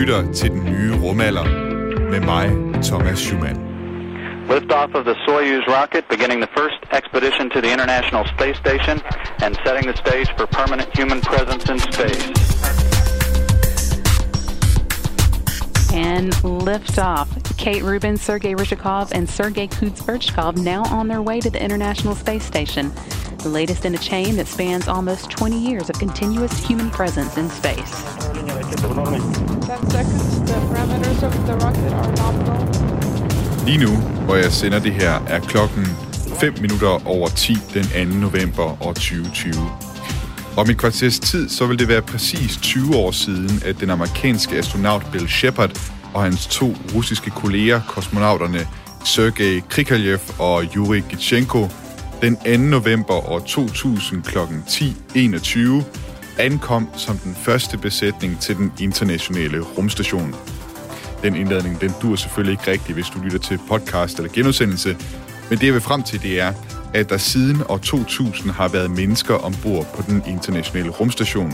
lytter til den nye rumalder med mig, Thomas Schumann. Liftoff of the Soyuz rocket, beginning the first expedition to the International Space Station and setting the stage for permanent human presence in space. And liftoff. Kate Rubin, Sergei Ryzhikov, and Sergei Kuzberchkov now on their way to the International Space Station, the latest in a chain that spans almost 20 years of continuous human presence in space. 10 seconds, the parameters of the rocket are nominal. Lige nu, hvor jeg sender det her, er klokken 5 minutter over 10 den 2. november år 2020. Om et kvarters tid, så vil det være præcis 20 år siden, at den amerikanske astronaut Bill Shepard og hans to russiske kolleger, kosmonauterne Sergej Krikalev og Yuri Gitschenko, den 2. november år 2000 kl. 10.21 ankom som den første besætning til den internationale rumstation. Den indladning, den dur selvfølgelig ikke rigtigt, hvis du lytter til podcast eller genudsendelse, men det jeg vil frem til, det er, at der siden år 2000 har været mennesker ombord på den internationale rumstation.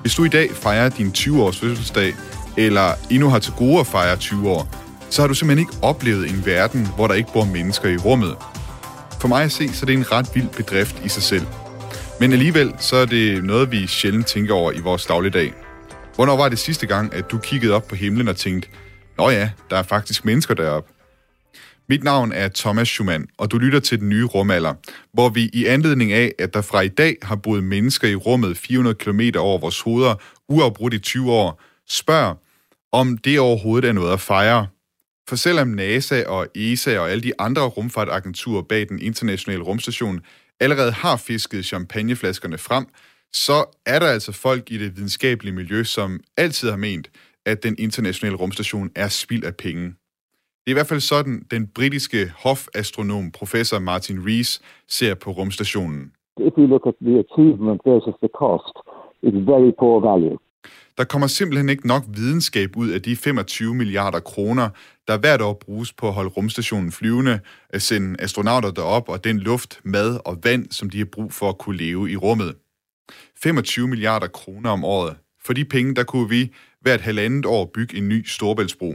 Hvis du i dag fejrer din 20-års fødselsdag, eller endnu har til gode at fejre 20 år, så har du simpelthen ikke oplevet en verden, hvor der ikke bor mennesker i rummet. For mig at se, så er det en ret vild bedrift i sig selv. Men alligevel, så er det noget, vi sjældent tænker over i vores dagligdag. Hvornår var det sidste gang, at du kiggede op på himlen og tænkte, Nå ja, der er faktisk mennesker deroppe. Mit navn er Thomas Schumann, og du lytter til den nye rumalder, hvor vi i anledning af, at der fra i dag har boet mennesker i rummet 400 km over vores hoveder, uafbrudt i 20 år, spørger, om det overhovedet er noget at fejre. For selvom NASA og ESA og alle de andre rumfartagenturer bag den internationale rumstation allerede har fisket champagneflaskerne frem, så er der altså folk i det videnskabelige miljø, som altid har ment, at den internationale rumstation er spild af penge. Det er i hvert fald sådan, den britiske hofastronom professor Martin Rees ser på rumstationen. If you look at the achievement versus the cost, it's very poor value. Der kommer simpelthen ikke nok videnskab ud af de 25 milliarder kroner, der hvert år bruges på at holde rumstationen flyvende, at sende astronauter derop og den luft, mad og vand, som de har brug for at kunne leve i rummet. 25 milliarder kroner om året. For de penge, der kunne vi hvert halvandet år bygge en ny storbæltsbro.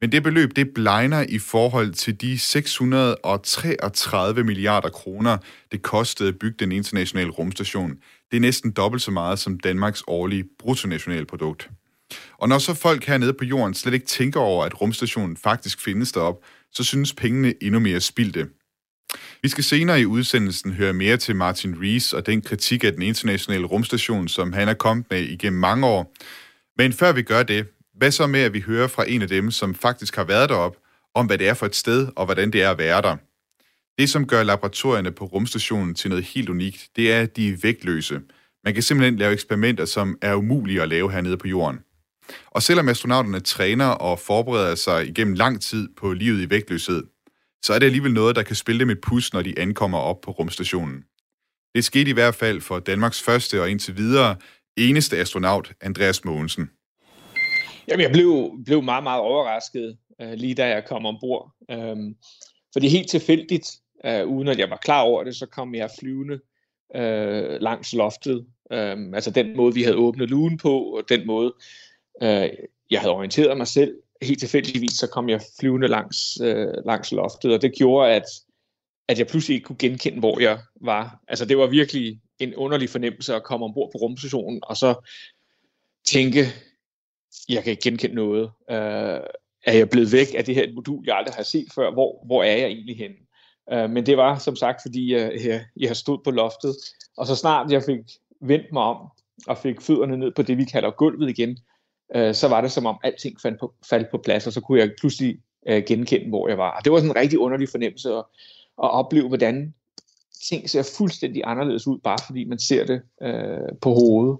Men det beløb, det blegner i forhold til de 633 milliarder kroner, det kostede at bygge den internationale rumstation. Det er næsten dobbelt så meget som Danmarks årlige bruttonationalprodukt. Og når så folk hernede på jorden slet ikke tænker over, at rumstationen faktisk findes derop, så synes pengene endnu mere spildte. Vi skal senere i udsendelsen høre mere til Martin Rees og den kritik af den internationale rumstation, som han er kommet med igennem mange år. Men før vi gør det, hvad så med, at vi hører fra en af dem, som faktisk har været derop, om hvad det er for et sted, og hvordan det er at være der. Det, som gør laboratorierne på rumstationen til noget helt unikt, det er, at de er vægtløse. Man kan simpelthen lave eksperimenter, som er umulige at lave hernede på jorden. Og selvom astronauterne træner og forbereder sig igennem lang tid på livet i vægtløshed, så er det alligevel noget, der kan spille dem et pus, når de ankommer op på rumstationen. Det skete i hvert fald for Danmarks første og indtil videre eneste astronaut, Andreas Mogensen. Jamen, jeg blev, blev meget, meget overrasket, øh, lige da jeg kom ombord. Um, fordi helt tilfældigt, øh, uden at jeg var klar over det, så kom jeg flyvende øh, langs loftet. Um, altså den måde, vi havde åbnet lugen på, og den måde, øh, jeg havde orienteret mig selv. Helt tilfældigvis, så kom jeg flyvende langs, øh, langs loftet, og det gjorde, at, at jeg pludselig ikke kunne genkende, hvor jeg var. Altså det var virkelig en underlig fornemmelse at komme ombord på rumstationen, og så tænke, jeg kan ikke genkende noget. Øh, er jeg blevet væk af det her modul, jeg aldrig har set før? Hvor, hvor er jeg egentlig henne? Øh, men det var som sagt, fordi jeg, jeg, jeg stod på loftet, og så snart jeg fik vendt mig om, og fik fødderne ned på det, vi kalder gulvet igen, øh, så var det som om alting faldt på, faldt på plads, og så kunne jeg pludselig øh, genkende, hvor jeg var. Og det var sådan en rigtig underlig fornemmelse at, at opleve, hvordan ting ser fuldstændig anderledes ud, bare fordi man ser det øh, på hovedet.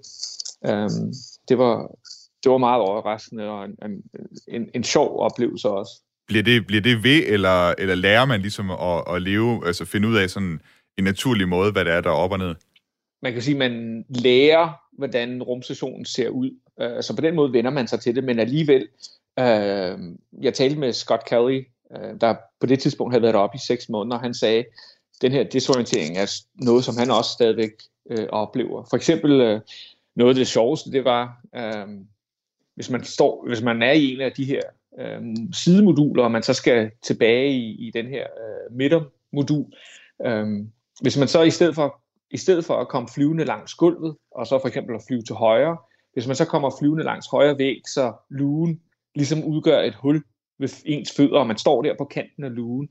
Um, det var, det var meget overraskende og en, en, en, en sjov oplevelse også. Bliver det, bliver det ved, eller, eller lærer man ligesom at, at leve, altså finde ud af sådan en naturlig måde, hvad det er, der er op og ned? Man kan sige, at man lærer, hvordan rumstationen ser ud. Uh, så på den måde vender man sig til det, men alligevel, uh, jeg talte med Scott Kelly, uh, der på det tidspunkt havde været oppe i seks måneder, og han sagde, den her desorientering er noget, som han også stadigvæk uh, oplever. For eksempel, uh, noget af det sjoveste, det var, uh, hvis man, står, hvis man er i en af de her øh, sidemoduler, og man så skal tilbage i, i den her øh, midtermodul, øh, hvis man så i stedet for i stedet for at komme flyvende langs gulvet, og så for eksempel at flyve til højre, hvis man så kommer flyvende langs højre væg, så lugen ligesom udgør et hul ved ens fødder, og man står der på kanten af lugen.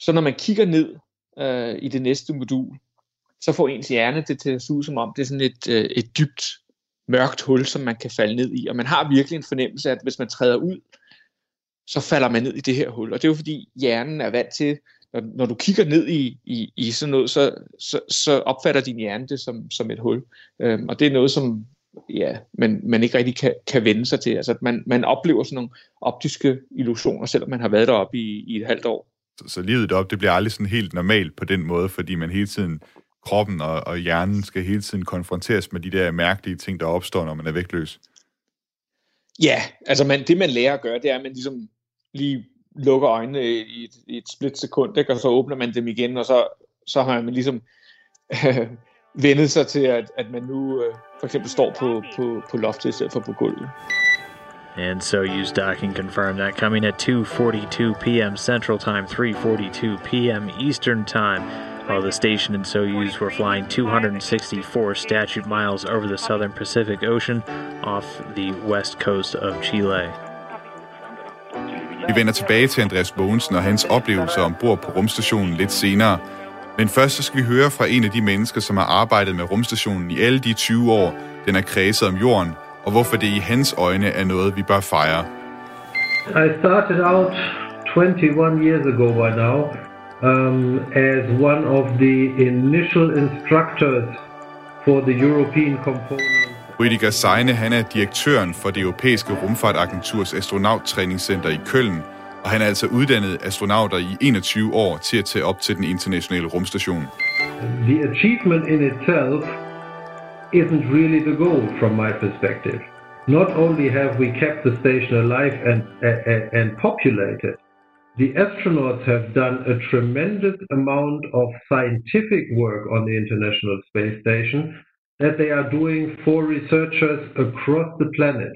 Så når man kigger ned øh, i det næste modul, så får ens hjerne det til at se ud som om, det er sådan et, øh, et dybt mørkt hul, som man kan falde ned i. Og man har virkelig en fornemmelse af, at hvis man træder ud, så falder man ned i det her hul. Og det er jo fordi hjernen er vant til, når, når du kigger ned i, i, i sådan noget, så, så, så opfatter din hjerne det som, som et hul. Øhm, og det er noget, som ja, man, man ikke rigtig kan, kan vende sig til. Altså, at man, man oplever sådan nogle optiske illusioner, selvom man har været deroppe i, i et halvt år. Så, så livet deroppe, det bliver aldrig sådan helt normalt på den måde, fordi man hele tiden, kroppen og, og hjernen skal hele tiden konfronteres med de der mærkelige ting, der opstår, når man er vægtløs. Ja, altså man, det man lærer at gøre, det er, at man ligesom lige lukker øjnene i et, i et split sekund, ikke? og så åbner man dem igen, og så, så har man ligesom øh, vendet sig til, at, at man nu øh, for eksempel står på, på, på loftet i stedet for på gulvet. And Soyuz docking confirmed that coming at 2:42 p.m. Central Time, 3:42 p.m. Eastern Time, while the station and Soyuz were flying 264 statute miles over the southern Pacific Ocean off the west coast of Chile. Vi vender tilbage til Andreas Bogensen og hans oplevelser ombord på rumstationen lidt senere. Men først så skal vi høre fra en af de mennesker, som har arbejdet med rumstationen i alle de 20 år, den er kredset om jorden, og hvorfor det i hans øjne er noget, vi bør fejre. I started out 21 years ago by now um, as one of the initial instructors for the European component. Rüdiger Seine, han er direktøren for det europæiske rumfartagenturs astronauttræningscenter i Køln, og han er altså uddannet astronauter i 21 år til at tage op til den internationale rumstation. The achievement in itself isn't really the goal from my perspective. Not only have we kept the station alive and, and, and populated, the astronauts have done a tremendous amount of scientific work on the International Space Station that they are doing for researchers across the planet.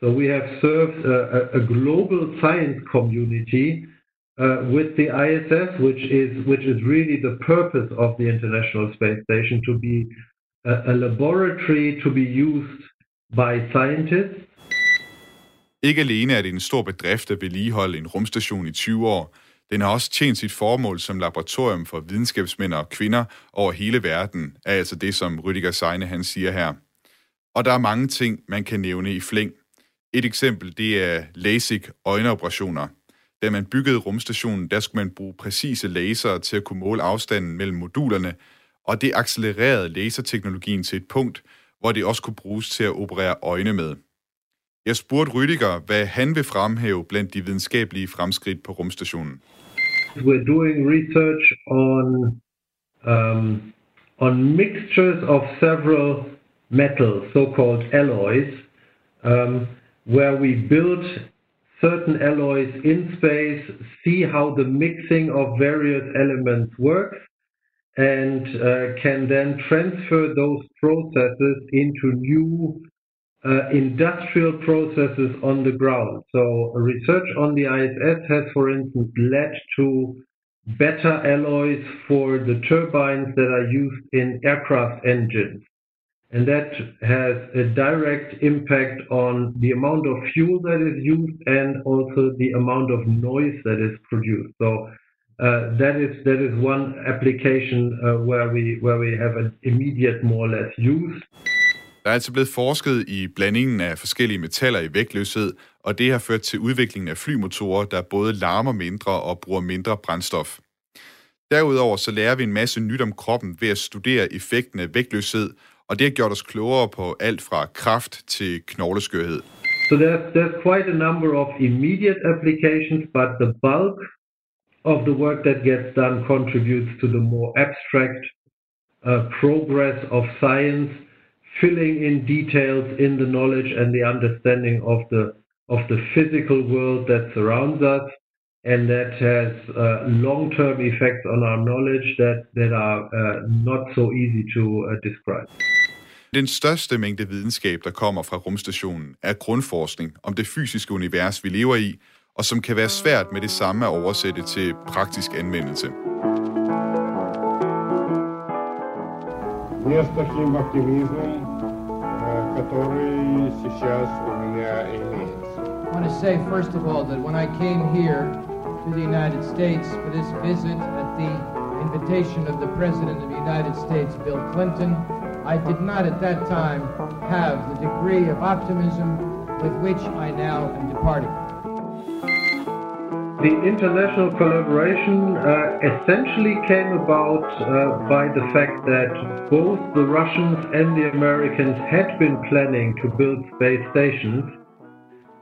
So we have served a, a global science community uh, with the ISS, which is which is really the purpose of the International Space Station to be a, a laboratory to be used by scientists. Ikke alene er det en stor bedrift at vedligeholde en rumstation i 20 år, den har også tjent sit formål som laboratorium for videnskabsmænd og kvinder over hele verden, er altså det, som Rüdiger Seine han siger her. Og der er mange ting, man kan nævne i flæng. Et eksempel, det er LASIK øjenoperationer. Da man byggede rumstationen, der skulle man bruge præcise lasere til at kunne måle afstanden mellem modulerne, og det accelererede laserteknologien til et punkt, hvor det også kunne bruges til at operere øjne med. Jeg spurgte Rüdiger, hvad han vil fremhæve blandt de videnskabelige fremskridt på rumstationen. We're doing research on um, on mixtures of several metals, so-called alloys, um, where we build certain alloys in space, see how the mixing of various elements works, and uh, can then transfer those processes into new industrial processes on the ground. So research on the ISS has, for instance, led to better alloys for the turbines that are used in aircraft engines. And that has a direct impact on the amount of fuel that is used and also the amount of noise that is produced. So uh, that is that is one application uh, where we where we have an immediate more or less use. Der er altså blevet forsket i blandingen af forskellige metaller i vægtløshed, og det har ført til udviklingen af flymotorer, der både larmer mindre og bruger mindre brændstof. Derudover så lærer vi en masse nyt om kroppen ved at studere effekten af vægtløshed, og det har gjort os klogere på alt fra kraft til knogleskørhed. So there's there's quite a number of immediate applications, but the bulk of the work that gets done contributes to the more abstract uh, progress of science filling in details in the knowledge and the understanding of the of the physical world that surrounds us and that has uh, long-term effects on our knowledge that that are uh, not so easy to uh, describe. Den største mængde videnskab, der kommer fra rumstationen, er grundforskning om det fysiske univers, vi lever i, og som kan være svært med det samme at oversætte til praktisk anvendelse. Не с таким оптимизмом, который сейчас у меня имеется. I want to say, first of all, that when I came here to the United States for this visit at the invitation of the President of the United States, Bill Clinton, I did not at that time have the degree of optimism with which I now am departing. The international collaboration uh, essentially came about uh, by the fact that both the Russians and the Americans had been planning to build space stations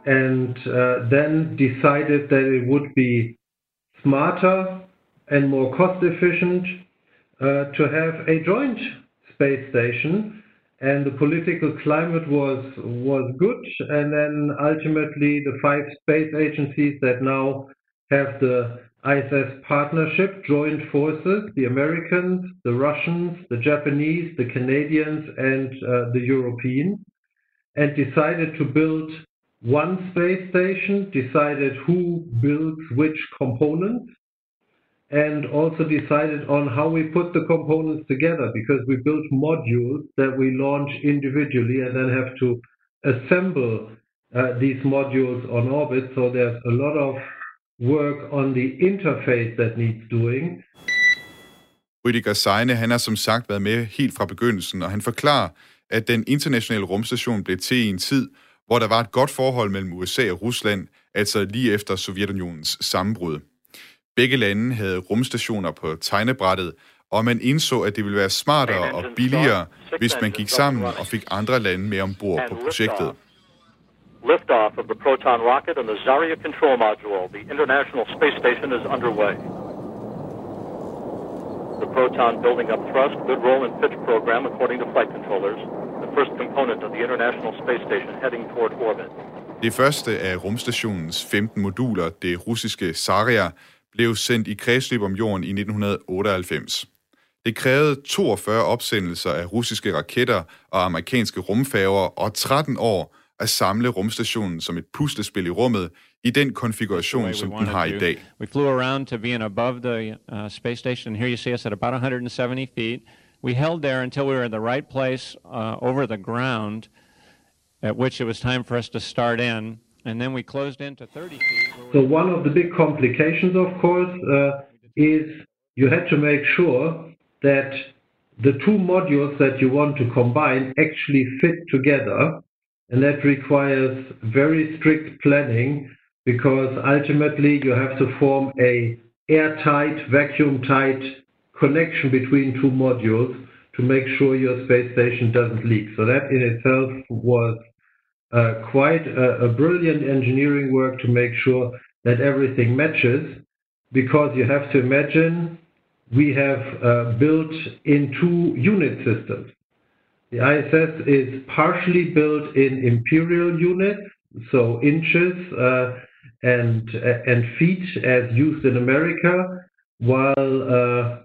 and uh, then decided that it would be smarter and more cost efficient uh, to have a joint space station. And the political climate was was good. And then ultimately the five space agencies that now have the ISS partnership joined forces the Americans the Russians the Japanese the Canadians and uh, the Europeans and decided to build one space station decided who builds which components and also decided on how we put the components together because we built modules that we launch individually and then have to assemble uh, these modules on orbit. So there's a lot of work on the interface that needs doing. Rüdiger Seine, han har som sagt været med helt fra begyndelsen, og han forklarer, at den internationale rumstation blev til i en tid, hvor der var et godt forhold mellem USA og Rusland, altså lige efter Sovjetunionens sammenbrud. Begge lande havde rumstationer på tegnebrættet, og man indså, at det ville være smartere og billigere, hvis man gik sammen og fik andre lande med ombord på projektet. Liftoff of the Proton rocket and the Zarya control module. The International Space Station is underway. The Proton building up thrust, good roll and pitch program according to flight controllers. The first component of the International Space Station heading toward orbit. Det første af rumstationens 15 moduler, det russiske Zarya, blev sendt i kredsløb om jorden i 1998. Det krævede 42 opsendelser af russiske raketter og amerikanske rumfærger og 13 år at samle rumstationen som et puslespil i rummet i den konfiguration, som den har i dag. We flew around to being above the uh, space station. Here you see us at about 170 feet. We held there until we were in the right place uh, over the ground, at which it was time for us to start in. And then we closed in to 30 feet. So one of the big complications, of course, uh, is you had to make sure that the two modules that you want to combine actually fit together. And that requires very strict planning because ultimately you have to form a airtight, vacuum-tight connection between two modules to make sure your space station doesn't leak. So that in itself was uh, quite a, a, brilliant engineering work to make sure that everything matches because you have to imagine we have uh, built in two unit systems. The ISS is partially built in imperial units, so inches uh, and feet as used in America, while uh,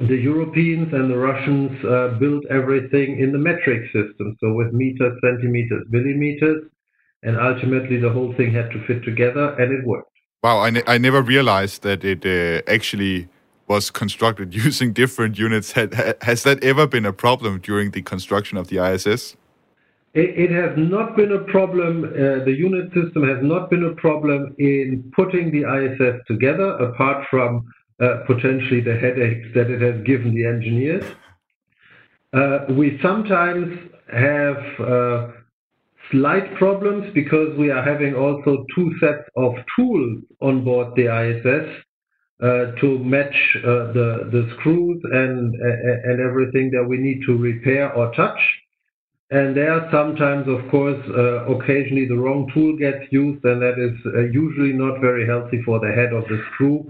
the Europeans and the Russians uh, built everything in the metric system, so with meters, centimeters, millimeters, and ultimately the whole thing had to fit together, and it worked. Wow, I, ne I never realized that it uh, actually was constructed using different units. has that ever been a problem during the construction of the ISS? It, has not been a problem. Uh, the unit system has not been a problem in putting the ISS together, apart from uh, potentially the headaches that it has given the engineers. Uh, we sometimes have uh, slight problems because we are having also two sets of tools on board the ISS to match uh, the the screws and and everything that we need to repair or touch. And there sometimes, of course, uh, occasionally the wrong tool gets used, and that is usually not very healthy for the head of the screw.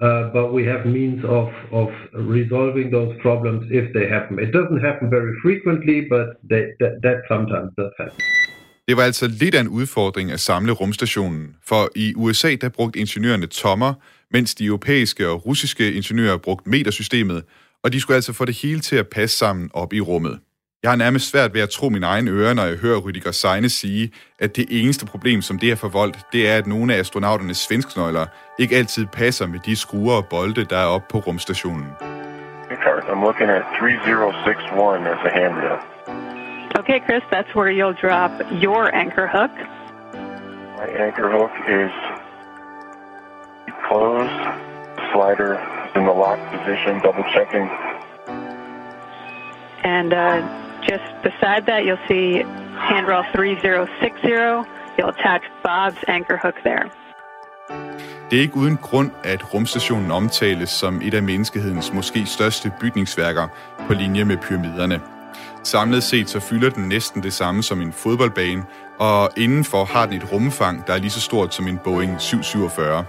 Uh, but we have means of, of resolving those problems if they happen. It doesn't happen very frequently, but that sometimes does happen. Det var altså lidt af en udfordring at samle rumstationen, for i USA der brugte ingeniørerne tommer, mens de europæiske og russiske ingeniører brugte metersystemet, og de skulle altså få det hele til at passe sammen op i rummet. Jeg har nærmest svært ved at tro mine egne ører, når jeg hører Rydiger Seine sige, at det eneste problem, som det har forvoldt, det er, at nogle af astronauternes svensknøgler ikke altid passer med de skruer og bolde, der er oppe på rumstationen. I'm looking at 3061 as a handrail. Okay, Chris, that's where you'll drop your anchor hook. My anchor hook is closed. Slider in the lock position, double checking. And uh, just beside that, you'll see handrail 3060. You'll attach Bob's anchor hook there. Det er ikke uden grund, at rumstationen omtales som et af menneskehedens måske største bygningsværker på linje med pyramiderne. Samlet set så fylder den næsten det samme som en fodboldbane, og indenfor har den et rumfang, der er lige så stort som en Boeing 747.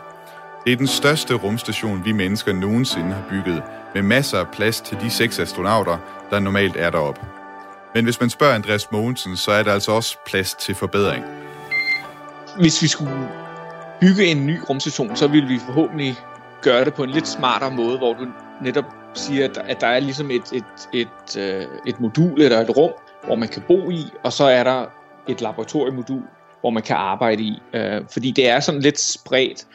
Det er den største rumstation, vi mennesker nogensinde har bygget, med masser af plads til de seks astronauter, der normalt er deroppe. Men hvis man spørger Andreas Mogensen, så er der altså også plads til forbedring. Hvis vi skulle bygge en ny rumstation, så ville vi forhåbentlig gøre det på en lidt smartere måde, hvor du netop siger, at der er ligesom et, et, et, øh, et modul eller et rum, hvor man kan bo i, og så er der et laboratoriemodul, hvor man kan arbejde i. Øh, fordi det er sådan lidt spredt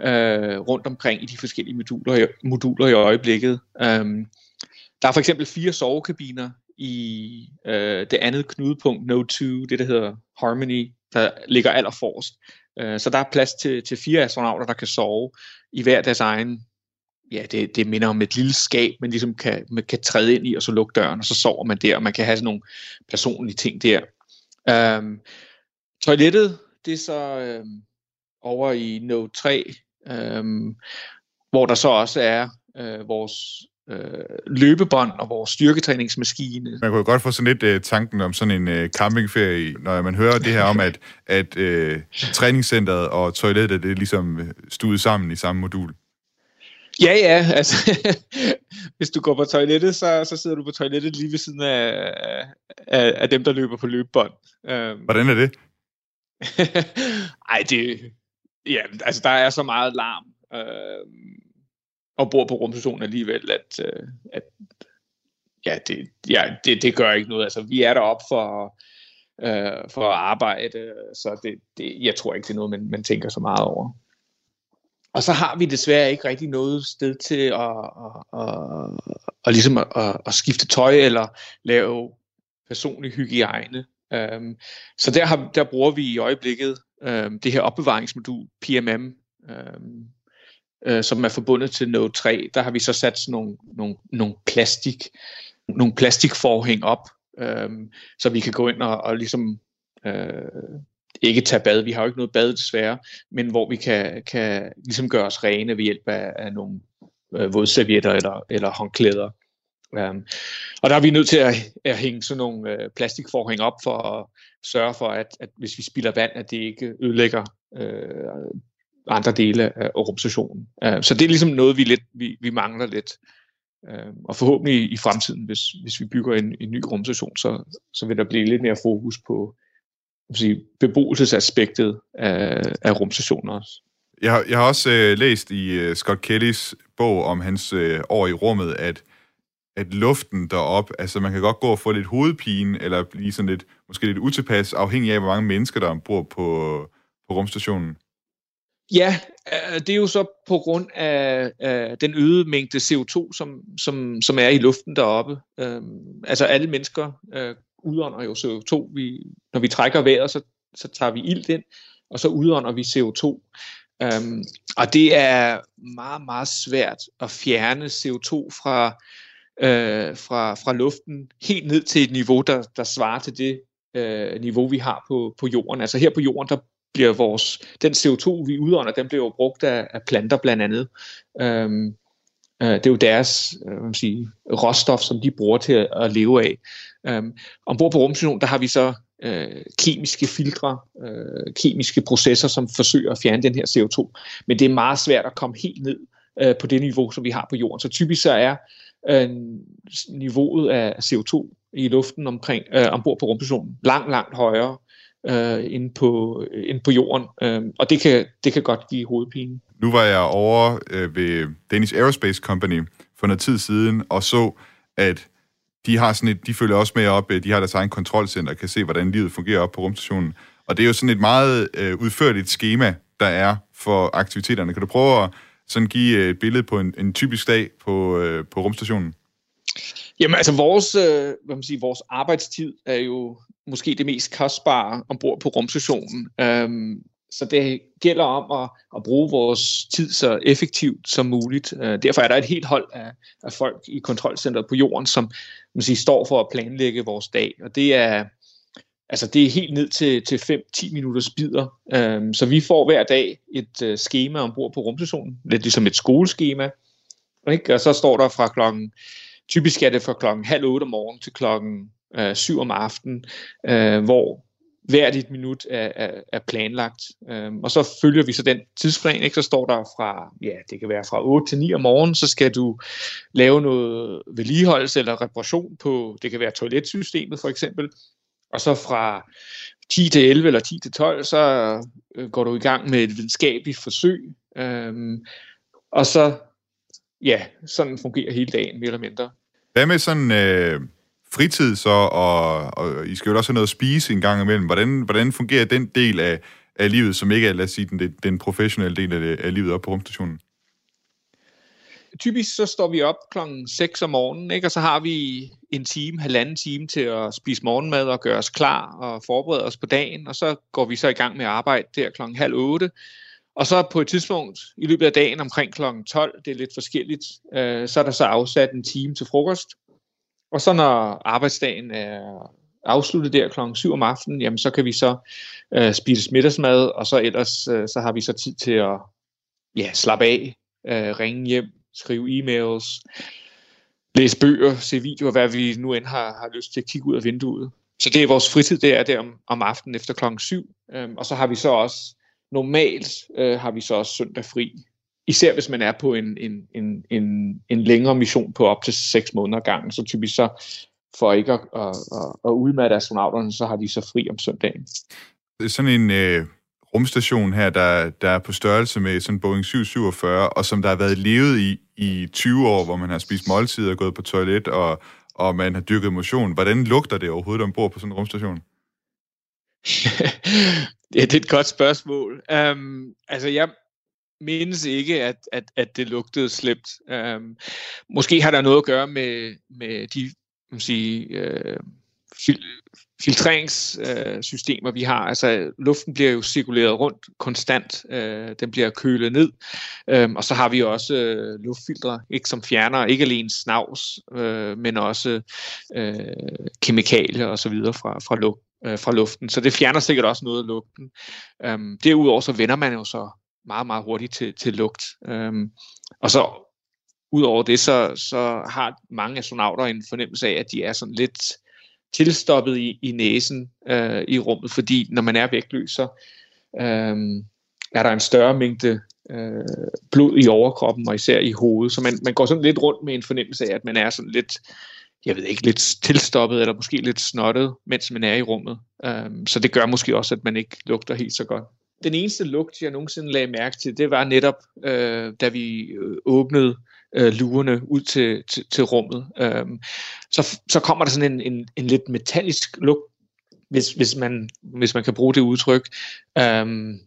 øh, rundt omkring i de forskellige moduler, moduler i øjeblikket. Um, der er for eksempel fire sovekabiner i øh, det andet knudepunkt, No 2, det der hedder Harmony, der ligger allerforrest. Øh, så der er plads til, til fire astronauter, der kan sove i hver deres egen, ja, det, det minder om et lille skab, man ligesom kan, man kan træde ind i, og så lukke døren, og så sover man der, og man kan have sådan nogle personlige ting der. Øhm, toilettet, det er så øhm, over i Node 3, øhm, hvor der så også er øh, vores øh, løbebånd og vores styrketræningsmaskine. Man kunne jo godt få sådan lidt øh, tanken om sådan en øh, campingferie, når man hører det her om, at, at øh, træningscenteret og toilettet det er ligesom øh, stuet sammen i samme modul. Ja, ja, altså hvis du går på toilettet, så, så sidder du på toilettet lige ved siden af, af, af dem, der løber på løbebånd. Um, Hvordan er det? Ej, det, ja, altså der er så meget larm øh, og bor på rumstationen alligevel, at, øh, at ja, det, ja det, det gør ikke noget. Altså, vi er deroppe for, øh, for at arbejde, så det, det, jeg tror ikke, det er noget, man, man tænker så meget over. Og så har vi desværre ikke rigtig noget sted til at, at, at, at, ligesom at, at skifte tøj eller lave personlig hygiejne. Um, så der, har, der bruger vi i øjeblikket øh, det her opbevaringsmodul PMM, øh, øh, som er forbundet til Node 3, der har vi så sat sådan nogle, nogle, nogle plastik, nogle plastikforhæng op, øh, så vi kan gå ind og, og ligesom øh, ikke tage bad. Vi har jo ikke noget bad desværre, men hvor vi kan, kan ligesom gøre os rene ved hjælp af, af nogle øh, vådservietter eller, eller håndklæder. Um, og der er vi nødt til at, at hænge sådan nogle øh, plastikforhæng op for at sørge for, at, at hvis vi spilder vand, at det ikke ødelægger øh, andre dele af rumstationen. Uh, så det er ligesom noget, vi, lidt, vi, vi mangler lidt. Uh, og forhåbentlig i fremtiden, hvis, hvis vi bygger en, en ny rumstation, så, så vil der blive lidt mere fokus på sige, beboelsesaspektet af, af rumstationer også. Jeg har, jeg har også øh, læst i øh, Scott Kellys bog om hans øh, år i rummet, at at luften derop, altså man kan godt gå og få lidt hovedpine, eller blive sådan lidt, måske lidt utilpas, afhængig af, hvor mange mennesker, der bor på, på rumstationen. Ja, øh, det er jo så på grund af, af den øgede mængde CO2, som, som, som er i luften deroppe. Øhm, altså alle mennesker øh, udånder jo CO2. Vi, når vi trækker vejret, så, så tager vi ilt ind, og så udånder vi CO2. Øhm, og det er meget, meget svært at fjerne CO2 fra øh, fra, fra luften helt ned til et niveau, der, der svarer til det øh, niveau, vi har på, på jorden. Altså her på jorden, der bliver vores, den CO2, vi udånder, den bliver jo brugt af, af planter blandt andet. Øhm, øh, det er jo deres øh, man sige, råstof, som de bruger til at, at leve af. Øhm, ombord på rumstationen, der har vi så øh, kemiske filtre, øh, kemiske processer, som forsøger at fjerne den her CO2. Men det er meget svært at komme helt ned øh, på det niveau, som vi har på jorden. Så typisk så er øh, niveauet af CO2 i luften omkring øh, ombord på rumstationen langt, langt højere øh, inde, på, øh, inde på jorden. Øh, og det kan, det kan godt give hovedpine. Nu var jeg over øh, ved Danish Aerospace Company for noget tid siden og så, at de har sådan et, de følger også med op, øh, de har deres egen kontrolcenter, og kan se, hvordan livet fungerer op på rumstationen. Og det er jo sådan et meget øh, udførligt schema, der er for aktiviteterne. Kan du prøve at sådan give øh, et billede på en, en typisk dag på, øh, på rumstationen? Jamen altså, vores, øh, hvad man siger, vores arbejdstid er jo måske det mest kostbare ombord på rumstationen. Øhm, så det gælder om at, at bruge vores tid så effektivt som muligt. Øh, derfor er der et helt hold af, af folk i kontrolcentret på jorden, som man siger, står for at planlægge vores dag. Og det er, altså det er helt ned til, til 5-10 minutters bidder. Øhm, så vi får hver dag et øh, schema ombord på rumstationen, lidt ligesom et skoleskema. Ikke? Og så står der fra klokken, typisk er det fra klokken halv otte om morgenen til klokken øh, 7 om aftenen, øh, hvor hvert et minut er, er, er planlagt. Øhm, og så følger vi så den tidsplan, ikke? så står der fra, ja, det kan være fra 8 til 9 om morgenen, så skal du lave noget vedligeholdelse eller reparation på, det kan være toiletsystemet for eksempel, og så fra 10 til 11 eller 10 til 12, så øh, går du i gang med et videnskabeligt forsøg, øhm, og så, ja, sådan fungerer hele dagen, mere eller mindre. Hvad med sådan øh, fritid så, og, og I skal jo også have noget at spise en gang imellem. Hvordan, hvordan fungerer den del af, af livet, som ikke er, lad os sige, den, den professionelle del af, det, af livet op på rumstationen? Typisk så står vi op klokken 6 om morgenen, ikke? og så har vi en time, halvanden time til at spise morgenmad og gøre os klar og forberede os på dagen, og så går vi så i gang med at arbejde der klokken halv otte. Og så på et tidspunkt i løbet af dagen omkring klokken 12, det er lidt forskelligt, øh, så er der så afsat en time til frokost, og så når arbejdsdagen er afsluttet der klokken 7 om aftenen, jamen så kan vi så øh, spise middagsmad, og så ellers øh, så har vi så tid til at ja, slappe af, øh, ringe hjem, skrive e-mails, læse bøger, se videoer, hvad vi nu end har, har lyst til at kigge ud af vinduet. Så det er vores fritid, det er der om, om aftenen efter klokken 7. Øhm, og så har vi så også, normalt øh, har vi så også søndag fri. Især hvis man er på en, en, en, en, en længere mission på op til 6 måneder gangen, så typisk så for ikke at, at, at, at udmatte astronauterne, så har de så fri om søndagen. Sådan en øh, rumstation her, der, der er på størrelse med sådan Boeing 747, og som der har været levet i i 20 år, hvor man har spist måltider, gået på toilet, og, og man har dyrket motion. Hvordan lugter det overhovedet ombord på sådan en rumstation? Ja, det er et godt spørgsmål. Um, altså, jeg mindes ikke, at, at, at det lugtede slemt. Um, måske har der noget at gøre med, med de man sige, øh, fil, filtreringssystemer, øh, vi har. Altså luften bliver jo cirkuleret rundt konstant, øh, den bliver kølet ned, øh, og så har vi også øh, luftfiltre, ikke, som fjerner ikke alene snavs, øh, men også øh, kemikalier og så videre fra, fra, luft, øh, fra luften. Så det fjerner sikkert også noget af lugten. Øh, derudover så vender man jo så meget, meget hurtigt til, til lugt. Øh, og så Udover det, så, så har mange astronauter en fornemmelse af, at de er sådan lidt tilstoppet i, i næsen øh, i rummet, fordi når man er vægtløs, så øh, er der en større mængde øh, blod i overkroppen, og især i hovedet. Så man, man går sådan lidt rundt med en fornemmelse af, at man er sådan lidt, jeg ved ikke, lidt tilstoppet, eller måske lidt snottet, mens man er i rummet. Øh, så det gør måske også, at man ikke lugter helt så godt. Den eneste lugt, jeg nogensinde lagde mærke til, det var netop, øh, da vi øh, åbnede øh, lurerne ud til, til, til rummet. Øhm, så, så kommer der sådan en, en, en lidt metallisk lugt, hvis, hvis, man, hvis man kan bruge det udtryk. Øhm,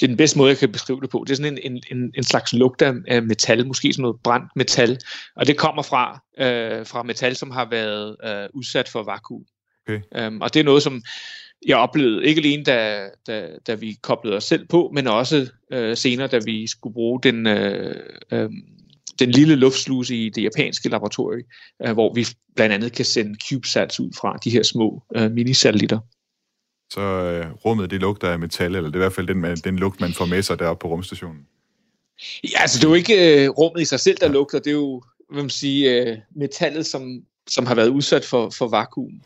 det er den bedste måde, jeg kan beskrive det på. Det er sådan en, en, en slags lugt af metal, måske sådan noget brændt metal. Og det kommer fra, øh, fra metal, som har været øh, udsat for vakuum. Okay. Øhm, og det er noget, som jeg oplevede ikke alene, da, da, da vi koblede os selv på, men også øh, senere, da vi skulle bruge den, øh, øh, den lille luftsluse i det japanske laboratorium, øh, hvor vi blandt andet kan sende CubeSats ud fra de her små øh, minisatellitter. Så øh, rummet, det lugter af metal, eller det er i hvert fald den, den lugt, man får med sig deroppe på rumstationen? Ja, altså det er jo ikke øh, rummet i sig selv, der ja. lugter, det er jo hvad man sige, øh, metallet, som, som har været udsat for, for vakuum.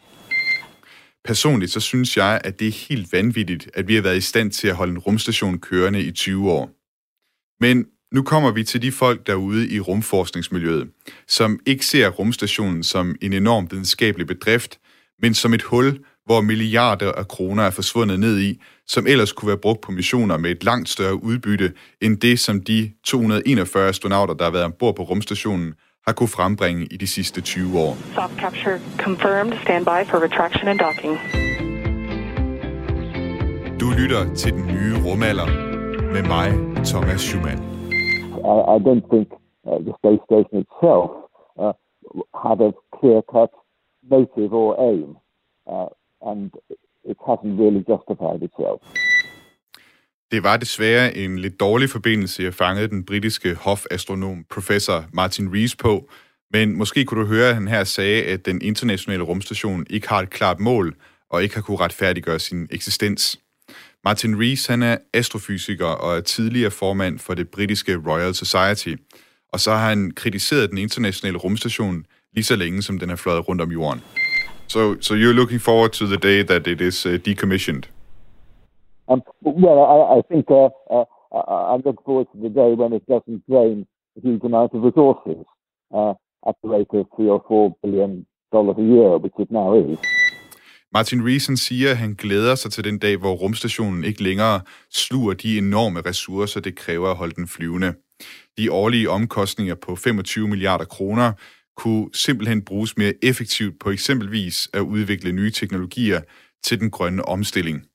Personligt så synes jeg, at det er helt vanvittigt, at vi har været i stand til at holde en rumstation kørende i 20 år. Men nu kommer vi til de folk derude i rumforskningsmiljøet, som ikke ser rumstationen som en enorm videnskabelig bedrift, men som et hul, hvor milliarder af kroner er forsvundet ned i, som ellers kunne være brugt på missioner med et langt større udbytte end det, som de 241 astronauter, der har været ombord på rumstationen, har kunnet frembringe i de sidste 20 år. Soft capture confirmed. Stand by for retraction and docking. Du lytter til den nye rumalder med mig, Thomas Schumann. I, I don't think uh, the space station itself uh, had a clear-cut motive or aim, uh, and it hasn't really justified itself. Det var desværre en lidt dårlig forbindelse, jeg fangede den britiske hofastronom professor Martin Rees på, men måske kunne du høre, at han her sagde, at den internationale rumstation ikke har et klart mål og ikke har kunne retfærdiggøre sin eksistens. Martin Rees han er astrofysiker og er tidligere formand for det britiske Royal Society, og så har han kritiseret den internationale rumstation lige så længe, som den har fløjet rundt om jorden. So, so you're looking forward to the day that it is uh, decommissioned? Um, well, I, I think uh, uh, uh, I look forward to the day when it doesn't drain a huge amount of resources uh, at the rate of three or four billion dollars a year, which it now is. Martin Reesen siger, at han glæder sig til den dag, hvor rumstationen ikke længere sluger de enorme ressourcer, det kræver at holde den flyvende. De årlige omkostninger på 25 milliarder kroner kunne simpelthen bruges mere effektivt på eksempelvis at udvikle nye teknologier til den grønne omstilling.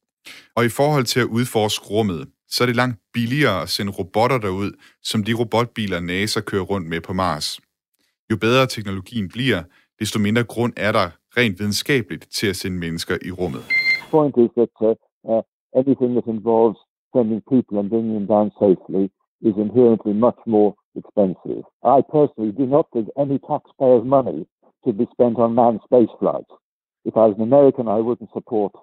Og i forhold til at udforske rummet, så er det langt billigere at sende robotter derud, som de robotbiler NASA kører rundt med på Mars. Jo bedre teknologien bliver, desto mindre grund er der rent videnskabeligt til at sende mennesker i rummet. point is that uh, uh anything that involves sending people and bringing them down safely is inherently much more expensive. I personally do not think any taxpayer's money should be spent on manned space flights. If I was an American, I wouldn't support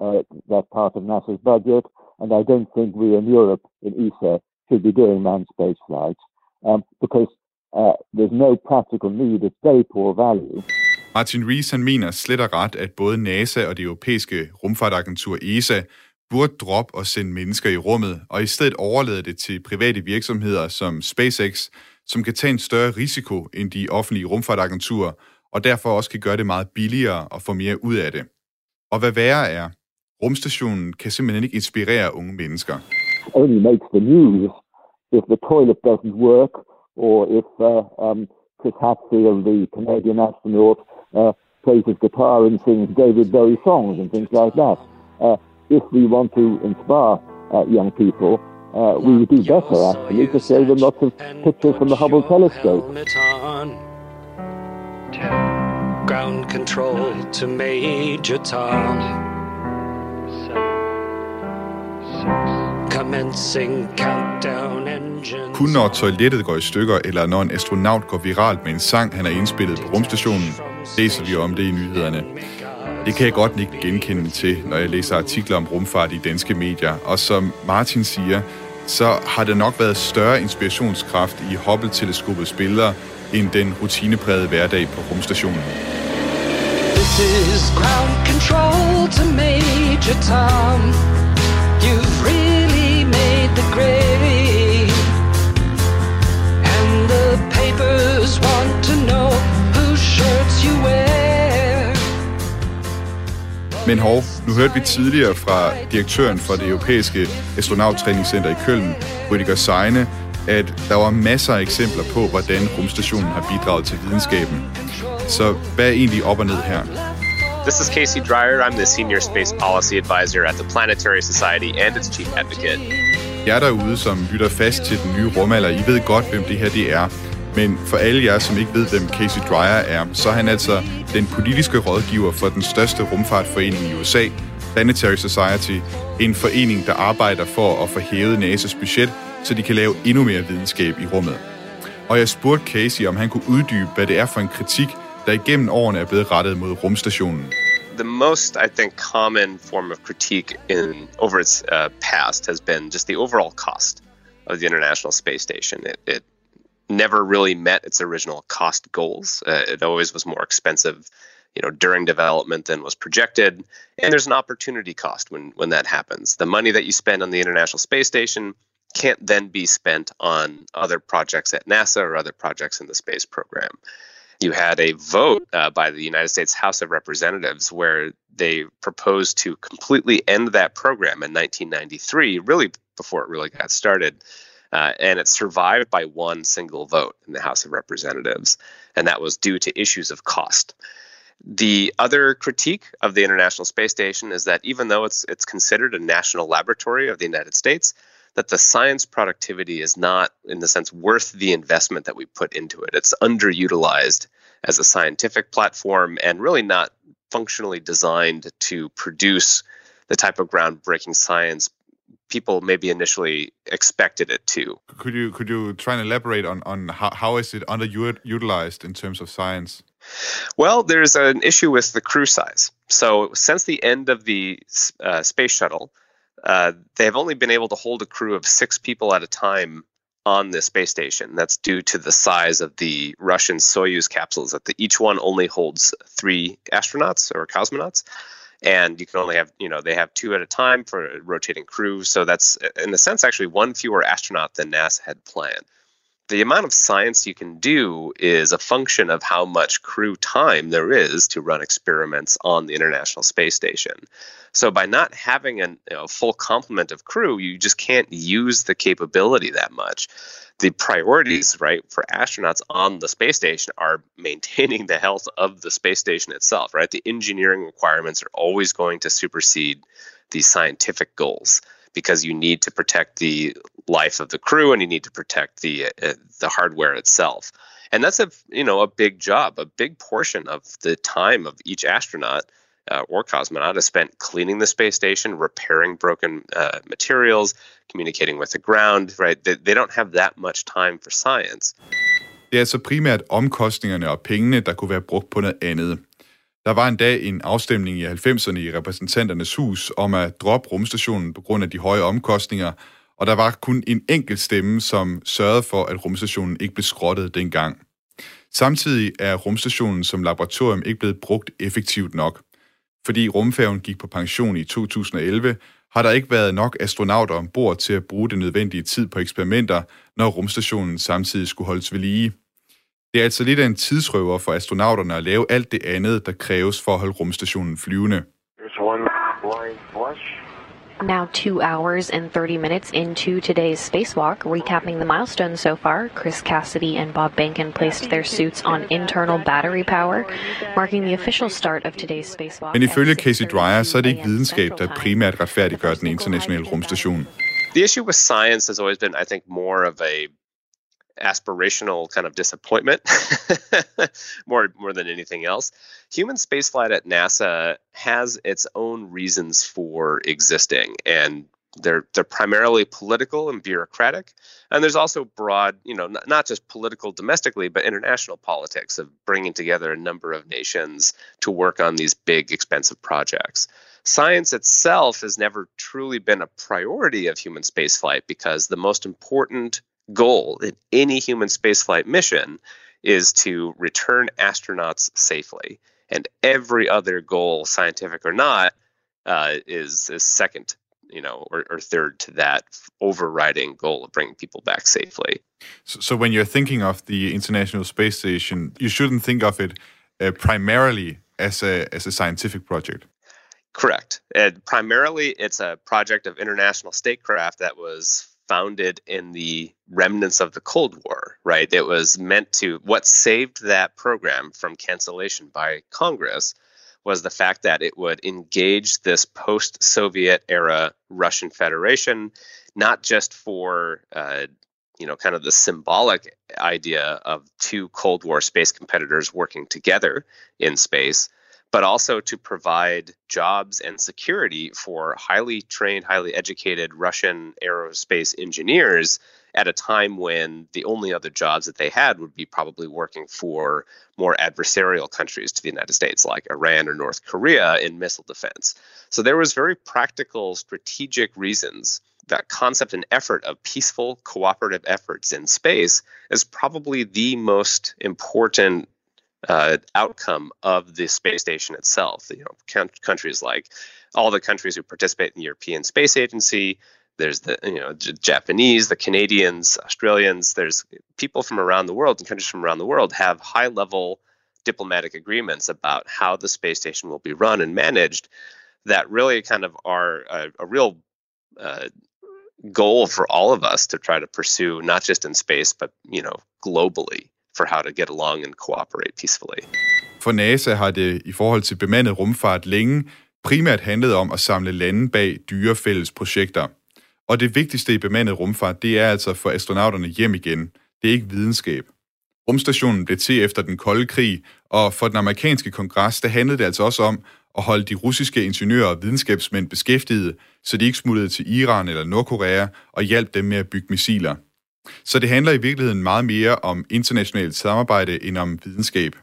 uh, that part of NASA's budget, and I don't think we in Europe, in ESA, should be doing manned space flights um, because uh, there's no practical need. It's very poor value. Martin Rees han mener slet og ret, at både NASA og det europæiske rumfartagentur ESA burde droppe og sende mennesker i rummet, og i stedet overlade det til private virksomheder som SpaceX, som kan tage en større risiko end de offentlige rumfartagenturer, og derfor også kan gøre det meget billigere og få mere ud af det. Og hvad værre er, rumstationen kan simpelthen ikke inspirere unge mennesker. only makes the news if the toilet doesn't work or if uh, um, Chris Hadfield, the Canadian astronaut, uh, plays his guitar and sings David Bowie songs and things like that. Uh, if we want to inspire uh, young people, uh, we would do better actually to show them lots of pictures from the Hubble telescope. Ground control to Major Tom. Kun når toilettet går i stykker, eller når en astronaut går viralt med en sang, han har indspillet på rumstationen, læser vi om det i nyhederne. Det kan jeg godt ikke genkende til, når jeg læser artikler om rumfart i danske medier. Og som Martin siger, så har der nok været større inspirationskraft i Hubble-teleskopets billeder, end den rutineprægede hverdag på rumstationen. This is ground control to Major Tom. You've grade. And the papers want to know whose shirts you wear. Men hov, nu hørte vi tidligere fra direktøren for det europæiske astronauttræningscenter i Køln, Rüdiger Seine, at der var masser af eksempler på, hvordan rumstationen har bidraget til videnskaben. Så hvad er egentlig op og ned her? This is Casey Dreyer. I'm the Senior Space Policy Advisor at the Planetary Society and its Chief Advocate jer derude, som lytter fast til den nye rumalder, I ved godt, hvem det her det er. Men for alle jer, som ikke ved, hvem Casey Dreyer er, så er han altså den politiske rådgiver for den største rumfartforening i USA, Planetary Society, en forening, der arbejder for at få hævet NASA's budget, så de kan lave endnu mere videnskab i rummet. Og jeg spurgte Casey, om han kunne uddybe, hvad det er for en kritik, der igennem årene er blevet rettet mod rumstationen. The most, I think, common form of critique in over its uh, past has been just the overall cost of the International Space Station. It, it never really met its original cost goals. Uh, it always was more expensive, you know, during development than was projected. And there's an opportunity cost when when that happens. The money that you spend on the International Space Station can't then be spent on other projects at NASA or other projects in the space program. You had a vote uh, by the United States House of Representatives where they proposed to completely end that program in 1993, really before it really got started. Uh, and it survived by one single vote in the House of Representatives, and that was due to issues of cost. The other critique of the International Space Station is that even though it's it's considered a national laboratory of the United States, that the science productivity is not, in the sense, worth the investment that we put into it. It's underutilized as a scientific platform and really not functionally designed to produce the type of groundbreaking science people maybe initially expected it to. Could you could you try and elaborate on on how, how is it underutilized in terms of science? Well, there's an issue with the crew size. So since the end of the uh, space shuttle, uh, they have only been able to hold a crew of six people at a time on the space station. That's due to the size of the Russian Soyuz capsules. That the, each one only holds three astronauts or cosmonauts, and you can only have you know they have two at a time for a rotating crew. So that's in a sense actually one fewer astronaut than NASA had planned the amount of science you can do is a function of how much crew time there is to run experiments on the International Space Station. So by not having a you know, full complement of crew, you just can't use the capability that much. The priorities, right, for astronauts on the space station are maintaining the health of the space station itself, right? The engineering requirements are always going to supersede the scientific goals because you need to protect the life of the crew and you need to protect the uh, the hardware itself. And that's a you know a big job. A big portion of the time of each astronaut uh, or cosmonaut is spent cleaning the space station, repairing broken uh, materials, communicating with the ground. Right? They, they don't have that much time for science. Det er altså primært omkostningerne og pengene, der kunne være brugt på noget andet. Der var en dag en afstemning i 90'erne i repræsentanternes hus om at droppe rumstationen på grund af de høje omkostninger, og der var kun en enkelt stemme, som sørgede for, at rumstationen ikke blev skrottet dengang. Samtidig er rumstationen som laboratorium ikke blevet brugt effektivt nok. Fordi rumfærgen gik på pension i 2011, har der ikke været nok astronauter ombord til at bruge den nødvendige tid på eksperimenter, når rumstationen samtidig skulle holdes ved lige. Det er altså lidt af en tidsrøver for astronauterne at lave alt det andet, der kræves for at holde rumstationen flyvende. Now, two hours and 30 minutes into today's spacewalk, recapping the milestones so far, Chris Cassidy and Bob Bankin placed their suits on internal battery power, marking the official start of today's spacewalk. Men ifølge Casey Dreyer, så er det ikke videnskab, der primært retfærdiggør den internationale rumstation. The issue with science has always been, I think, more of a aspirational kind of disappointment more more than anything else. Human spaceflight at NASA has its own reasons for existing and they're they're primarily political and bureaucratic and there's also broad you know not, not just political domestically but international politics of bringing together a number of nations to work on these big expensive projects science itself has never truly been a priority of human spaceflight because the most important goal in any human spaceflight mission is to return astronauts safely. And every other goal, scientific or not, uh, is, is second, you know, or, or third to that overriding goal of bringing people back safely. So, so, when you're thinking of the International Space Station, you shouldn't think of it uh, primarily as a as a scientific project. Correct. And primarily, it's a project of international statecraft that was founded in the remnants of the Cold War, right? It was meant to, what saved that program from cancellation by Congress was the fact that it would engage this post Soviet era Russian Federation, not just for, uh, you know, kind of the symbolic idea of two Cold War space competitors working together in space, but also to provide jobs and security for highly trained, highly educated Russian aerospace engineers at a time when the only other jobs that they had would be probably working for more adversarial countries to the United States, like Iran or North Korea in missile defense. So there was very practical, strategic reasons that concept and effort of peaceful cooperative efforts in space is probably the most important uh, outcome of the space station itself. You know, countries like all the countries who participate in the European Space Agency. There's the you know J- Japanese, the Canadians, Australians. There's people from around the world and countries from around the world have high level diplomatic agreements about how the space station will be run and managed. That really kind of are a, a real uh, goal for all of us to try to pursue, not just in space, but you know, globally, for how to get along and cooperate peacefully. For NASA har det i forhold til bemandet rumfart længe primært handlet om at samle lande bag dyre fælles projekter. Og det vigtigste i bemandet rumfart, det er altså at få astronauterne hjem igen. Det er ikke videnskab. Rumstationen blev til efter den kolde krig, og for den amerikanske kongres, der handlede det altså også om at holde de russiske ingeniører og videnskabsmænd beskæftigede, så de ikke smuttede til Iran eller Nordkorea og hjalp dem med at bygge missiler. Så det handler i virkeligheden meget mere om internationalt samarbejde end om videnskab.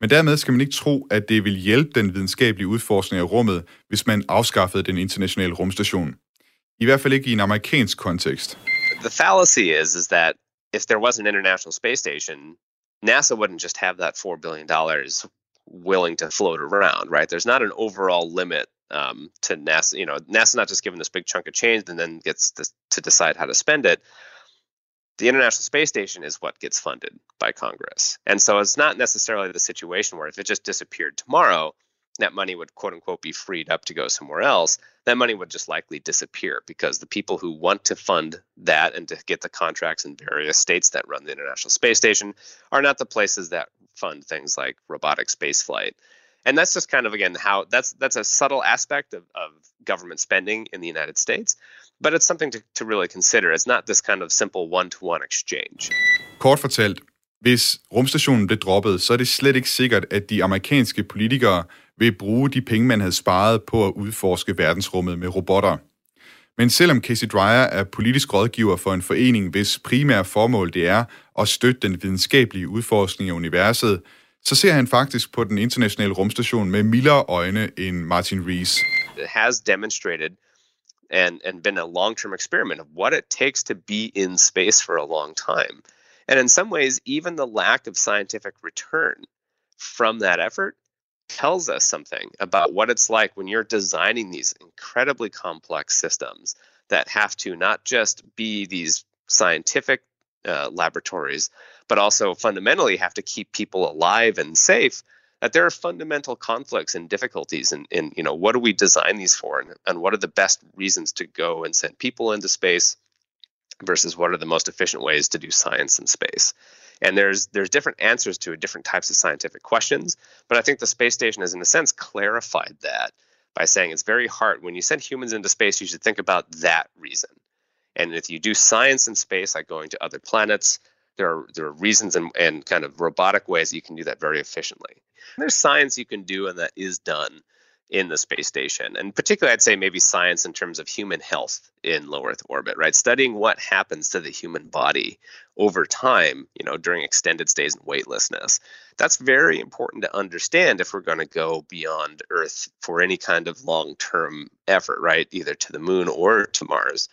Men dermed skal man ikke tro, at det vil hjælpe den videnskabelige udforskning af rummet, hvis man afskaffede den internationale rumstation. I hvert fald ikke i en amerikansk kontekst. The fallacy is, is that if there was an international space station, NASA wouldn't just have that $4 billion willing to float around, right? There's not an overall limit um, to NASA. You know, NASA's not just given this big chunk of change and then gets to, to decide how to spend it. The International Space Station is what gets funded by Congress. And so it's not necessarily the situation where if it just disappeared tomorrow, that money would quote unquote be freed up to go somewhere else, that money would just likely disappear because the people who want to fund that and to get the contracts in various states that run the International Space Station are not the places that fund things like robotic spaceflight. And that's just kind of again how that's that's a subtle aspect of, of government spending in the United States, but it's something to, to really consider. It's not this kind of simple one-to-one exchange. Kort fortalt, hvis rumstationen blev droppet, så er det slet ikke sikkert, at de amerikanske politikere vil bruge de penge, man havde sparet på at udforske verdensrummet med robotter. Men selvom Casey Dreyer er politisk rådgiver for en forening, hvis primære formål det er at støtte den videnskabelige udforskning af universet, så ser han faktisk på den internationale rumstation med mildere øjne end Martin Rees. It has demonstrated and, and been a long-term experiment of what it takes to be in space for a long time. And in some ways, even the lack of scientific return from that effort tells us something about what it's like when you're designing these incredibly complex systems that have to not just be these scientific uh, laboratories, but also fundamentally have to keep people alive and safe. That there are fundamental conflicts and difficulties in, in you know what do we design these for, and, and what are the best reasons to go and send people into space versus what are the most efficient ways to do science in space. And there's there's different answers to different types of scientific questions, but I think the space station has in a sense clarified that by saying it's very hard when you send humans into space you should think about that reason. And if you do science in space like going to other planets, there are there are reasons and, and kind of robotic ways you can do that very efficiently. There's science you can do and that is done in the space station. And particularly, I'd say maybe science in terms of human health in low Earth orbit, right? Studying what happens to the human body over time, you know, during extended stays in weightlessness. That's very important to understand if we're going to go beyond Earth for any kind of long term effort, right? Either to the moon or to Mars.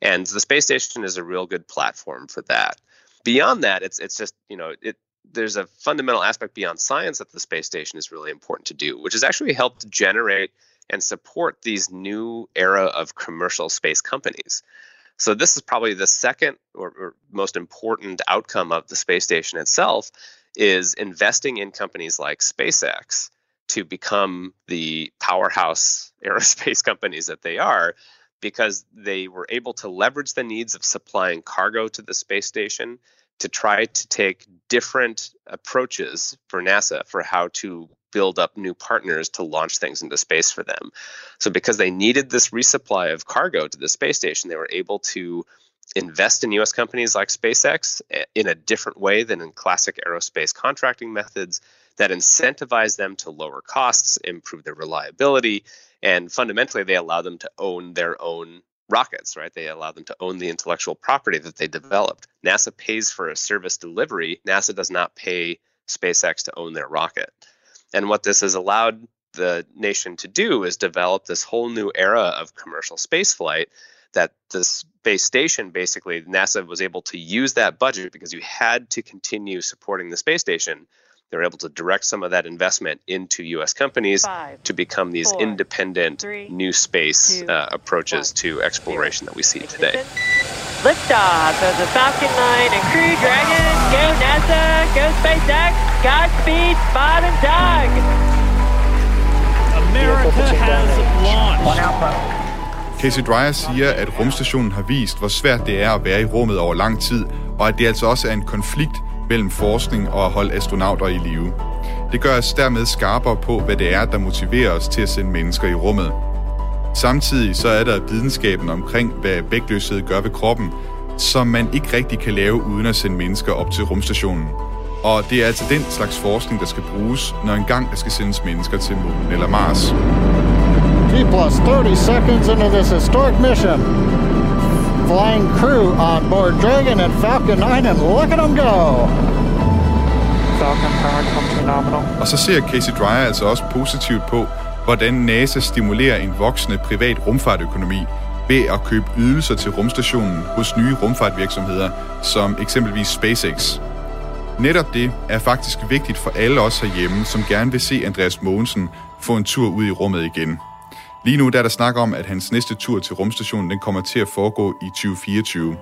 And the space station is a real good platform for that. Beyond that, it's it's just, you know, it there's a fundamental aspect beyond science that the space station is really important to do, which has actually helped generate and support these new era of commercial space companies. So this is probably the second or, or, most important outcome of the space station itself is investing in companies like SpaceX to become the powerhouse aerospace companies that they are because they were able to leverage the needs of supplying cargo to the space station to try to take different approaches for NASA for how to build up new partners to launch things into space for them. So, because they needed this resupply of cargo to the space station, they were able to invest in US companies like SpaceX eh, in a different way than in classic aerospace contracting methods that incentivize them to lower costs, improve their reliability, and fundamentally, they allow them to own their own rockets, right? They allow them to own the intellectual property that they developed. NASA pays for a service delivery. NASA does not pay SpaceX to own their rocket. And what this has allowed the nation to do is develop this whole new era of commercial spaceflight that the space station basically NASA was able to use that budget because you had to continue supporting the space station they're able to direct some of that investment into U.S. companies Five, to become these four, independent three, new space two, uh, approaches one, to exploration zero. that we see today. Liftoff of the Falcon 9 and Crew Dragon. Go NASA, go SpaceX, Godspeed, Bob and Doug. America has launched. Casey Dreyer siger, at rumstationen har vist, hvor svært det er at være i rummet over lang tid, og at det altså også er en konflikt mellem forskning og at holde astronauter i live. Det gør os dermed skarpere på, hvad det er, der motiverer os til at sende mennesker i rummet. Samtidig så er der videnskaben omkring, hvad vægtløshed gør ved kroppen, som man ikke rigtig kan lave uden at sende mennesker op til rumstationen. Og det er altså den slags forskning, der skal bruges, når engang der skal sendes mennesker til månen eller Mars. T plus 30 seconds into this historic mission. Flying crew on board Dragon and Falcon 9, and look at them go! Falcon power comes phenomenal. Og så ser Casey Dreyer altså også positivt på, hvordan NASA stimulerer en voksende privat rumfartøkonomi ved at købe ydelser til rumstationen hos nye rumfartvirksomheder, som eksempelvis SpaceX. Netop det er faktisk vigtigt for alle os herhjemme, som gerne vil se Andreas Mogensen få en tur ud i rummet igen. Lige nu der er der snak om, at hans næste tur til rumstationen den kommer til at foregå i 2024.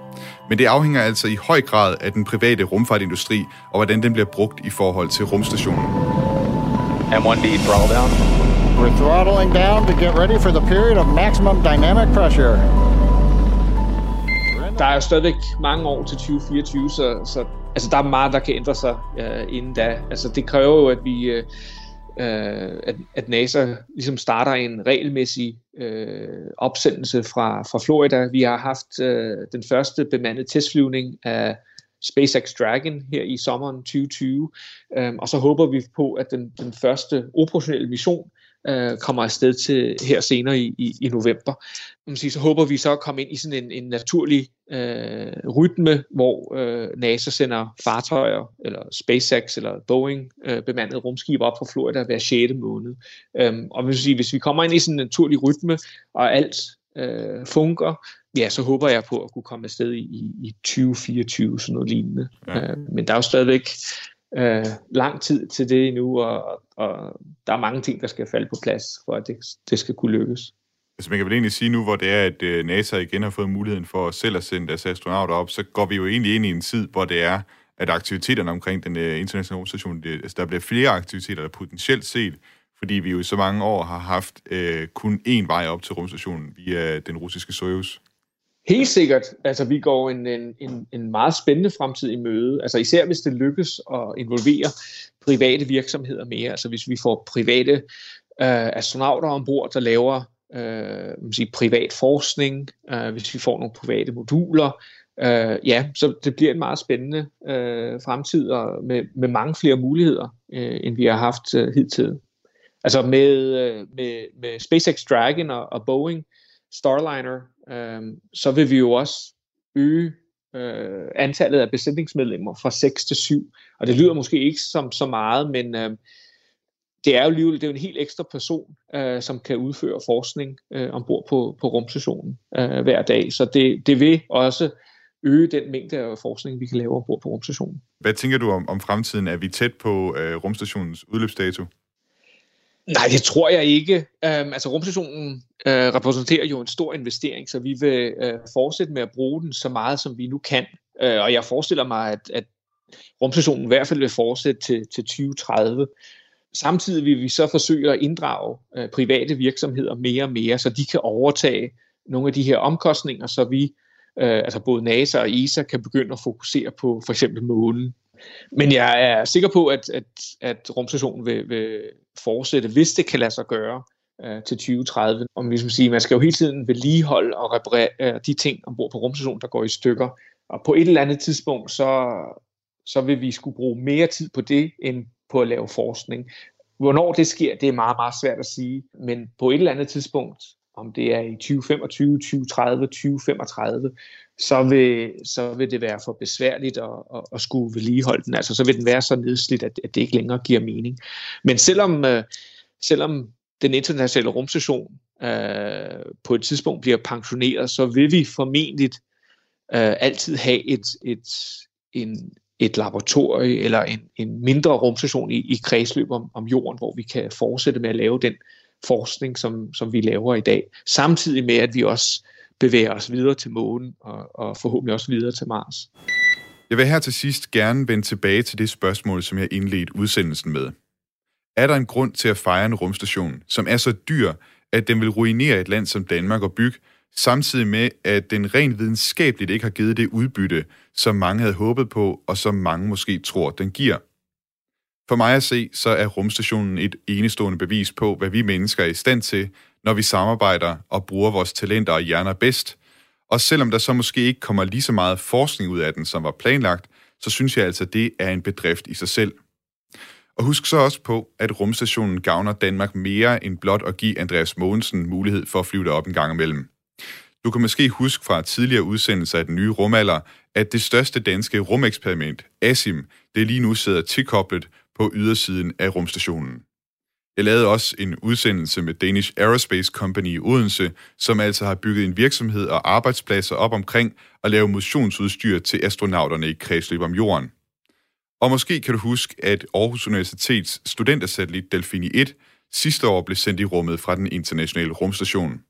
Men det afhænger altså i høj grad af den private rumfartindustri og hvordan den bliver brugt i forhold til rumstationen. M1D throttle down. We're throttling down to get ready for the period of maximum dynamic pressure. Der er jo stadigvæk mange år til 2024, så, så altså, der er meget, der kan ændre sig øh, inden da. Altså, det kræver jo, at vi... Øh, øh, at, at NASA ligesom starter en regelmæssig øh, opsendelse fra, fra Florida. Vi har haft øh, den første bemandede testflyvning af SpaceX Dragon her i sommeren 2020, øh, og så håber vi på, at den, den første operationelle mission øh, kommer afsted til her senere i, i, i november. Man sige, så håber vi så at komme ind i sådan en, en naturlig øh, rytme, hvor øh, NASA sender fartøjer, eller SpaceX eller Boeing øh, bemandede rumskib op fra Florida hver 6. måned. Øhm, og man sige, hvis vi kommer ind i sådan en naturlig rytme, og alt øh, fungerer, ja, så håber jeg på at kunne komme afsted i, i 2024, sådan noget lignende. Ja. Øh, men der er jo stadigvæk øh, lang tid til det endnu, og, og der er mange ting, der skal falde på plads, for at det, det skal kunne lykkes. Altså man kan vel egentlig sige nu, hvor det er, at øh, NASA igen har fået muligheden for selv at sende deres astronauter op, så går vi jo egentlig ind i en tid, hvor det er, at aktiviteterne omkring den øh, internationale rumstation, det, altså der bliver flere aktiviteter, der potentielt set, fordi vi jo i så mange år har haft øh, kun én vej op til rumstationen via den russiske Soyuz. Helt sikkert. Altså, vi går en, en, en, en meget spændende fremtid i møde. Altså, især hvis det lykkes at involvere private virksomheder mere. Altså, hvis vi får private øh, astronauter ombord, der laver øh, man sige, privat forskning, øh, hvis vi får nogle private moduler, øh, ja, så det bliver en meget spændende øh, fremtid og med, med mange flere muligheder, øh, end vi har haft øh, hidtil. Altså med, øh, med, med SpaceX Dragon og, og Boeing Starliner, øh, så vil vi jo også øge øh, antallet af besætningsmedlemmer fra 6 til 7. Og det lyder måske ikke som så meget, men øh, det er jo alligevel det er jo en helt ekstra person, øh, som kan udføre forskning øh, ombord på, på rumstationen øh, hver dag. Så det, det vil også øge den mængde af forskning, vi kan lave ombord på rumstationen. Hvad tænker du om, om fremtiden? Er vi tæt på øh, rumstationens udløbsdato? Nej, det tror jeg ikke. Øhm, altså rumstationen øh, repræsenterer jo en stor investering, så vi vil øh, fortsætte med at bruge den så meget, som vi nu kan. Øh, og jeg forestiller mig, at, at rumstationen i hvert fald vil fortsætte til, til 2030. Samtidig vil vi så forsøge at inddrage øh, private virksomheder mere og mere, så de kan overtage nogle af de her omkostninger, så vi, øh, altså både NASA og ESA, kan begynde at fokusere på for eksempel månen. Men jeg er sikker på, at, at, at rumstationen vil, vil fortsætte, hvis det kan lade sig gøre øh, til 2030. Om vi sige, man skal jo hele tiden vedligeholde og reparere øh, de ting ombord på rumstationen, der går i stykker. Og på et eller andet tidspunkt, så, så vil vi skulle bruge mere tid på det, end på at lave forskning. Hvornår det sker, det er meget, meget svært at sige. Men på et eller andet tidspunkt, om det er i 2025, 2030, 2035, så vil, så vil det være for besværligt at, at, at skulle vedligeholde den. Altså, så vil den være så nedslidt, at, at det ikke længere giver mening. Men selvom, øh, selvom den internationale rumstation øh, på et tidspunkt bliver pensioneret, så vil vi formentlig øh, altid have et, et, en, et laboratorie eller en, en mindre rumstation i, i kredsløb om, om jorden, hvor vi kan fortsætte med at lave den forskning, som, som vi laver i dag. Samtidig med, at vi også bevæger os videre til månen og, og forhåbentlig også videre til Mars. Jeg vil her til sidst gerne vende tilbage til det spørgsmål, som jeg indledte udsendelsen med. Er der en grund til at fejre en rumstation, som er så dyr, at den vil ruinere et land som Danmark og bygge, samtidig med, at den rent videnskabeligt ikke har givet det udbytte, som mange havde håbet på, og som mange måske tror, den giver. For mig at se, så er rumstationen et enestående bevis på, hvad vi mennesker er i stand til, når vi samarbejder og bruger vores talenter og hjerner bedst. Og selvom der så måske ikke kommer lige så meget forskning ud af den, som var planlagt, så synes jeg altså, at det er en bedrift i sig selv. Og husk så også på, at rumstationen gavner Danmark mere end blot at give Andreas Mogensen mulighed for at flyve derop en gang imellem. Du kan måske huske fra tidligere udsendelser af den nye rumalder, at det største danske rumeksperiment, ASIM, det lige nu sidder tilkoblet på ydersiden af rumstationen. Jeg lavede også en udsendelse med Danish Aerospace Company i Odense, som altså har bygget en virksomhed og arbejdspladser op omkring at lave motionsudstyr til astronauterne i kredsløb om jorden. Og måske kan du huske, at Aarhus Universitets studentersatellit Delfini 1 sidste år blev sendt i rummet fra den internationale rumstation.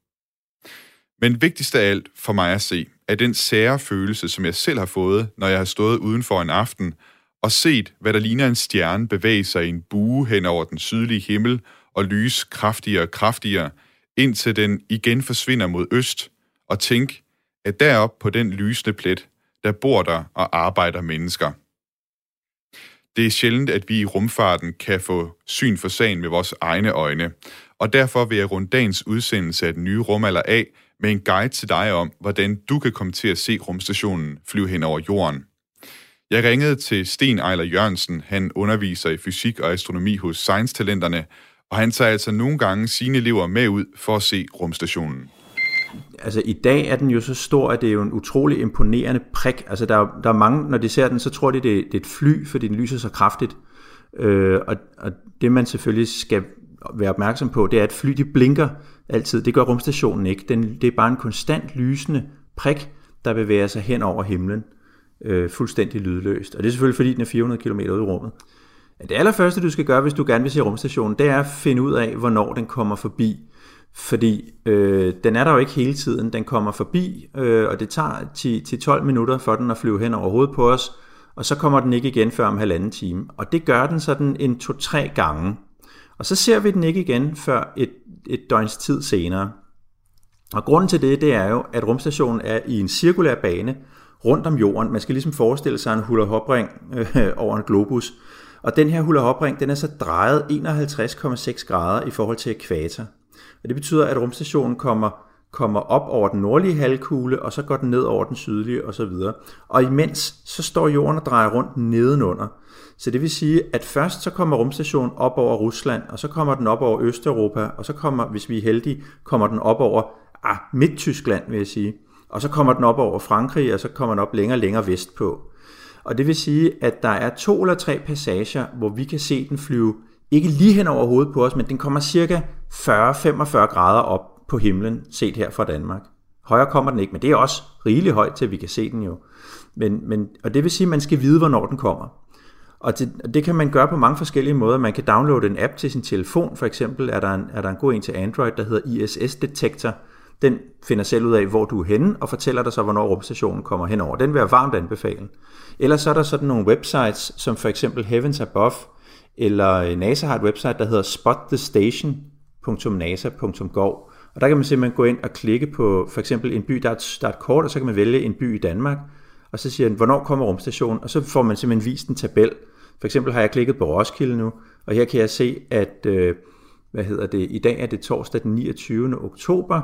Men vigtigst af alt for mig at se, er den sære følelse, som jeg selv har fået, når jeg har stået udenfor en aften og set, hvad der ligner en stjerne bevæge sig i en bue hen over den sydlige himmel og lys kraftigere og kraftigere, indtil den igen forsvinder mod øst, og tænk, at derop på den lysende plet, der bor der og arbejder mennesker. Det er sjældent, at vi i rumfarten kan få syn for sagen med vores egne øjne, og derfor vil jeg runde dagens udsendelse af den nye rumalder af med en guide til dig om, hvordan du kan komme til at se rumstationen flyve hen over jorden. Jeg ringede til Sten Ejler Jørgensen. Han underviser i fysik og astronomi hos Science-talenterne, og han tager altså nogle gange sine elever med ud for at se rumstationen. Altså i dag er den jo så stor, at det er jo en utrolig imponerende prik. Altså der, der er mange, når de ser den, så tror de, det, det er et fly, fordi den lyser så kraftigt. Øh, og, og det man selvfølgelig skal være opmærksom på, det er, at fly de blinker altid. Det gør rumstationen ikke. Den, det er bare en konstant lysende prik, der bevæger sig hen over himlen øh, fuldstændig lydløst. Og det er selvfølgelig fordi, den er 400 km ude i rummet. Det allerførste, du skal gøre, hvis du gerne vil se rumstationen, det er at finde ud af, hvornår den kommer forbi. Fordi øh, den er der jo ikke hele tiden. Den kommer forbi, øh, og det tager 10-12 minutter for den at flyve hen over hovedet på os, og så kommer den ikke igen før om halvanden time. Og det gør den sådan en to-tre gange. Og så ser vi den ikke igen før et, et døgns tid senere. Og grunden til det, det er jo, at rumstationen er i en cirkulær bane, rundt om jorden. Man skal ligesom forestille sig en hula hopring øh, over en globus. Og den her hula hopring, den er så drejet 51,6 grader i forhold til ekvator. Og det betyder, at rumstationen kommer, kommer op over den nordlige halvkugle, og så går den ned over den sydlige osv. Og imens, så står jorden og drejer rundt nedenunder. Så det vil sige, at først så kommer rumstationen op over Rusland, og så kommer den op over Østeuropa, og så kommer, hvis vi er heldige, kommer den op over ah, Midt-Tyskland, vil jeg sige og så kommer den op over Frankrig, og så kommer den op længere og længere vestpå. Og det vil sige, at der er to eller tre passager, hvor vi kan se den flyve, ikke lige hen over hovedet på os, men den kommer cirka 40-45 grader op på himlen, set her fra Danmark. Højere kommer den ikke, men det er også rigeligt højt til, at vi kan se den jo. Men, men, og det vil sige, at man skal vide, hvornår den kommer. Og det, det kan man gøre på mange forskellige måder. Man kan downloade en app til sin telefon. For eksempel er der en, er der en god en til Android, der hedder ISS Detector, den finder selv ud af, hvor du er henne, og fortæller dig så, hvornår rumstationen kommer henover. Den vil jeg varmt anbefale. Ellers så er der sådan nogle websites, som for eksempel Heavens Above, eller øh, NASA har et website, der hedder spotthestation.nasa.gov. Og der kan man simpelthen gå ind og klikke på for eksempel en by, der er, et, der er et kort, og så kan man vælge en by i Danmark, og så siger den, hvornår kommer rumstationen, og så får man simpelthen vist en tabel. For eksempel har jeg klikket på Roskilde nu, og her kan jeg se, at øh, hvad hedder det, i dag er det torsdag den 29. oktober,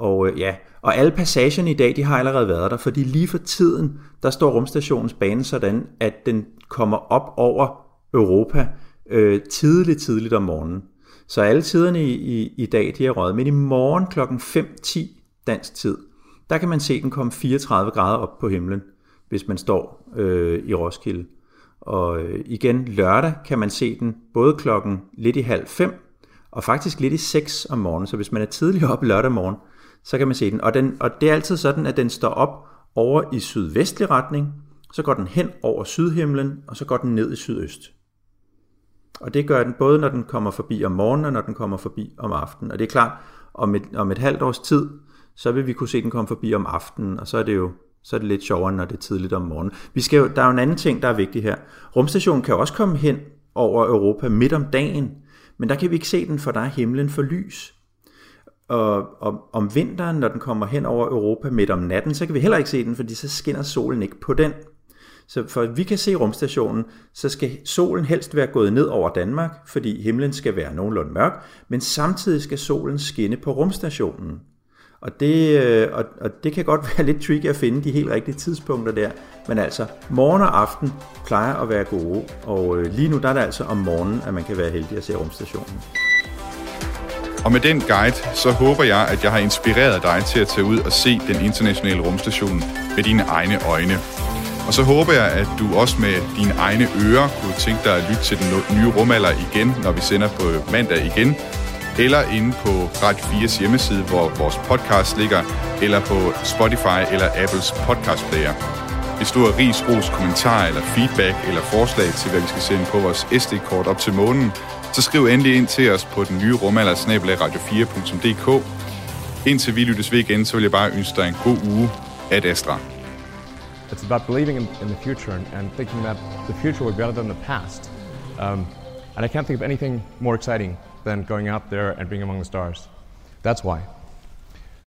og øh, ja, og alle passagerne i dag, de har allerede været der, fordi lige for tiden, der står rumstationens bane sådan, at den kommer op over Europa øh, tidligt, tidligt om morgenen. Så alle tiderne i, i, i dag, de er røget. Men i morgen kl. 5.10 dansk tid, der kan man se den komme 34 grader op på himlen, hvis man står øh, i Roskilde. Og øh, igen lørdag kan man se den både klokken lidt i halv fem, og faktisk lidt i 6 om morgenen. Så hvis man er tidligere op lørdag morgen, så kan man se den. Og, den. og det er altid sådan, at den står op over i sydvestlig retning, så går den hen over sydhimlen, og så går den ned i sydøst. Og det gør den både, når den kommer forbi om morgenen, og når den kommer forbi om aftenen. Og det er klart, om et, om et halvt års tid, så vil vi kunne se den komme forbi om aftenen, og så er det jo så er det lidt sjovere, når det er tidligt om morgenen. Vi skal jo, der er jo en anden ting, der er vigtig her. Rumstationen kan også komme hen over Europa midt om dagen, men der kan vi ikke se den, for der er himlen for lys. Og, og om vinteren, når den kommer hen over Europa midt om natten, så kan vi heller ikke se den, fordi så skinner solen ikke på den. Så for at vi kan se rumstationen, så skal solen helst være gået ned over Danmark, fordi himlen skal være nogenlunde mørk, men samtidig skal solen skinne på rumstationen. Og det, øh, og, og det kan godt være lidt tricky at finde de helt rigtige tidspunkter der. Men altså, morgen og aften plejer at være gode, og øh, lige nu der er det altså om morgenen, at man kan være heldig at se rumstationen. Og med den guide, så håber jeg, at jeg har inspireret dig til at tage ud og se den internationale rumstation med dine egne øjne. Og så håber jeg, at du også med dine egne ører kunne tænke dig at lytte til den nye rumalder igen, når vi sender på mandag igen, eller inde på Radio 4's hjemmeside, hvor vores podcast ligger, eller på Spotify eller Apples podcast player. Hvis du har ris, ros, kommentar eller feedback eller forslag til, hvad vi skal sende på vores SD-kort op til månen, så skriv endelig ind til os på den nye rumalder radio4.dk. Indtil vi lyttes ved igen, så vil jeg bare ønske dig en god uge. Ad Astra. It's about believing in, in the future and, and, thinking that the future will be better than the past. Um, and I can't think of anything more exciting than going out there and being among the stars. That's why.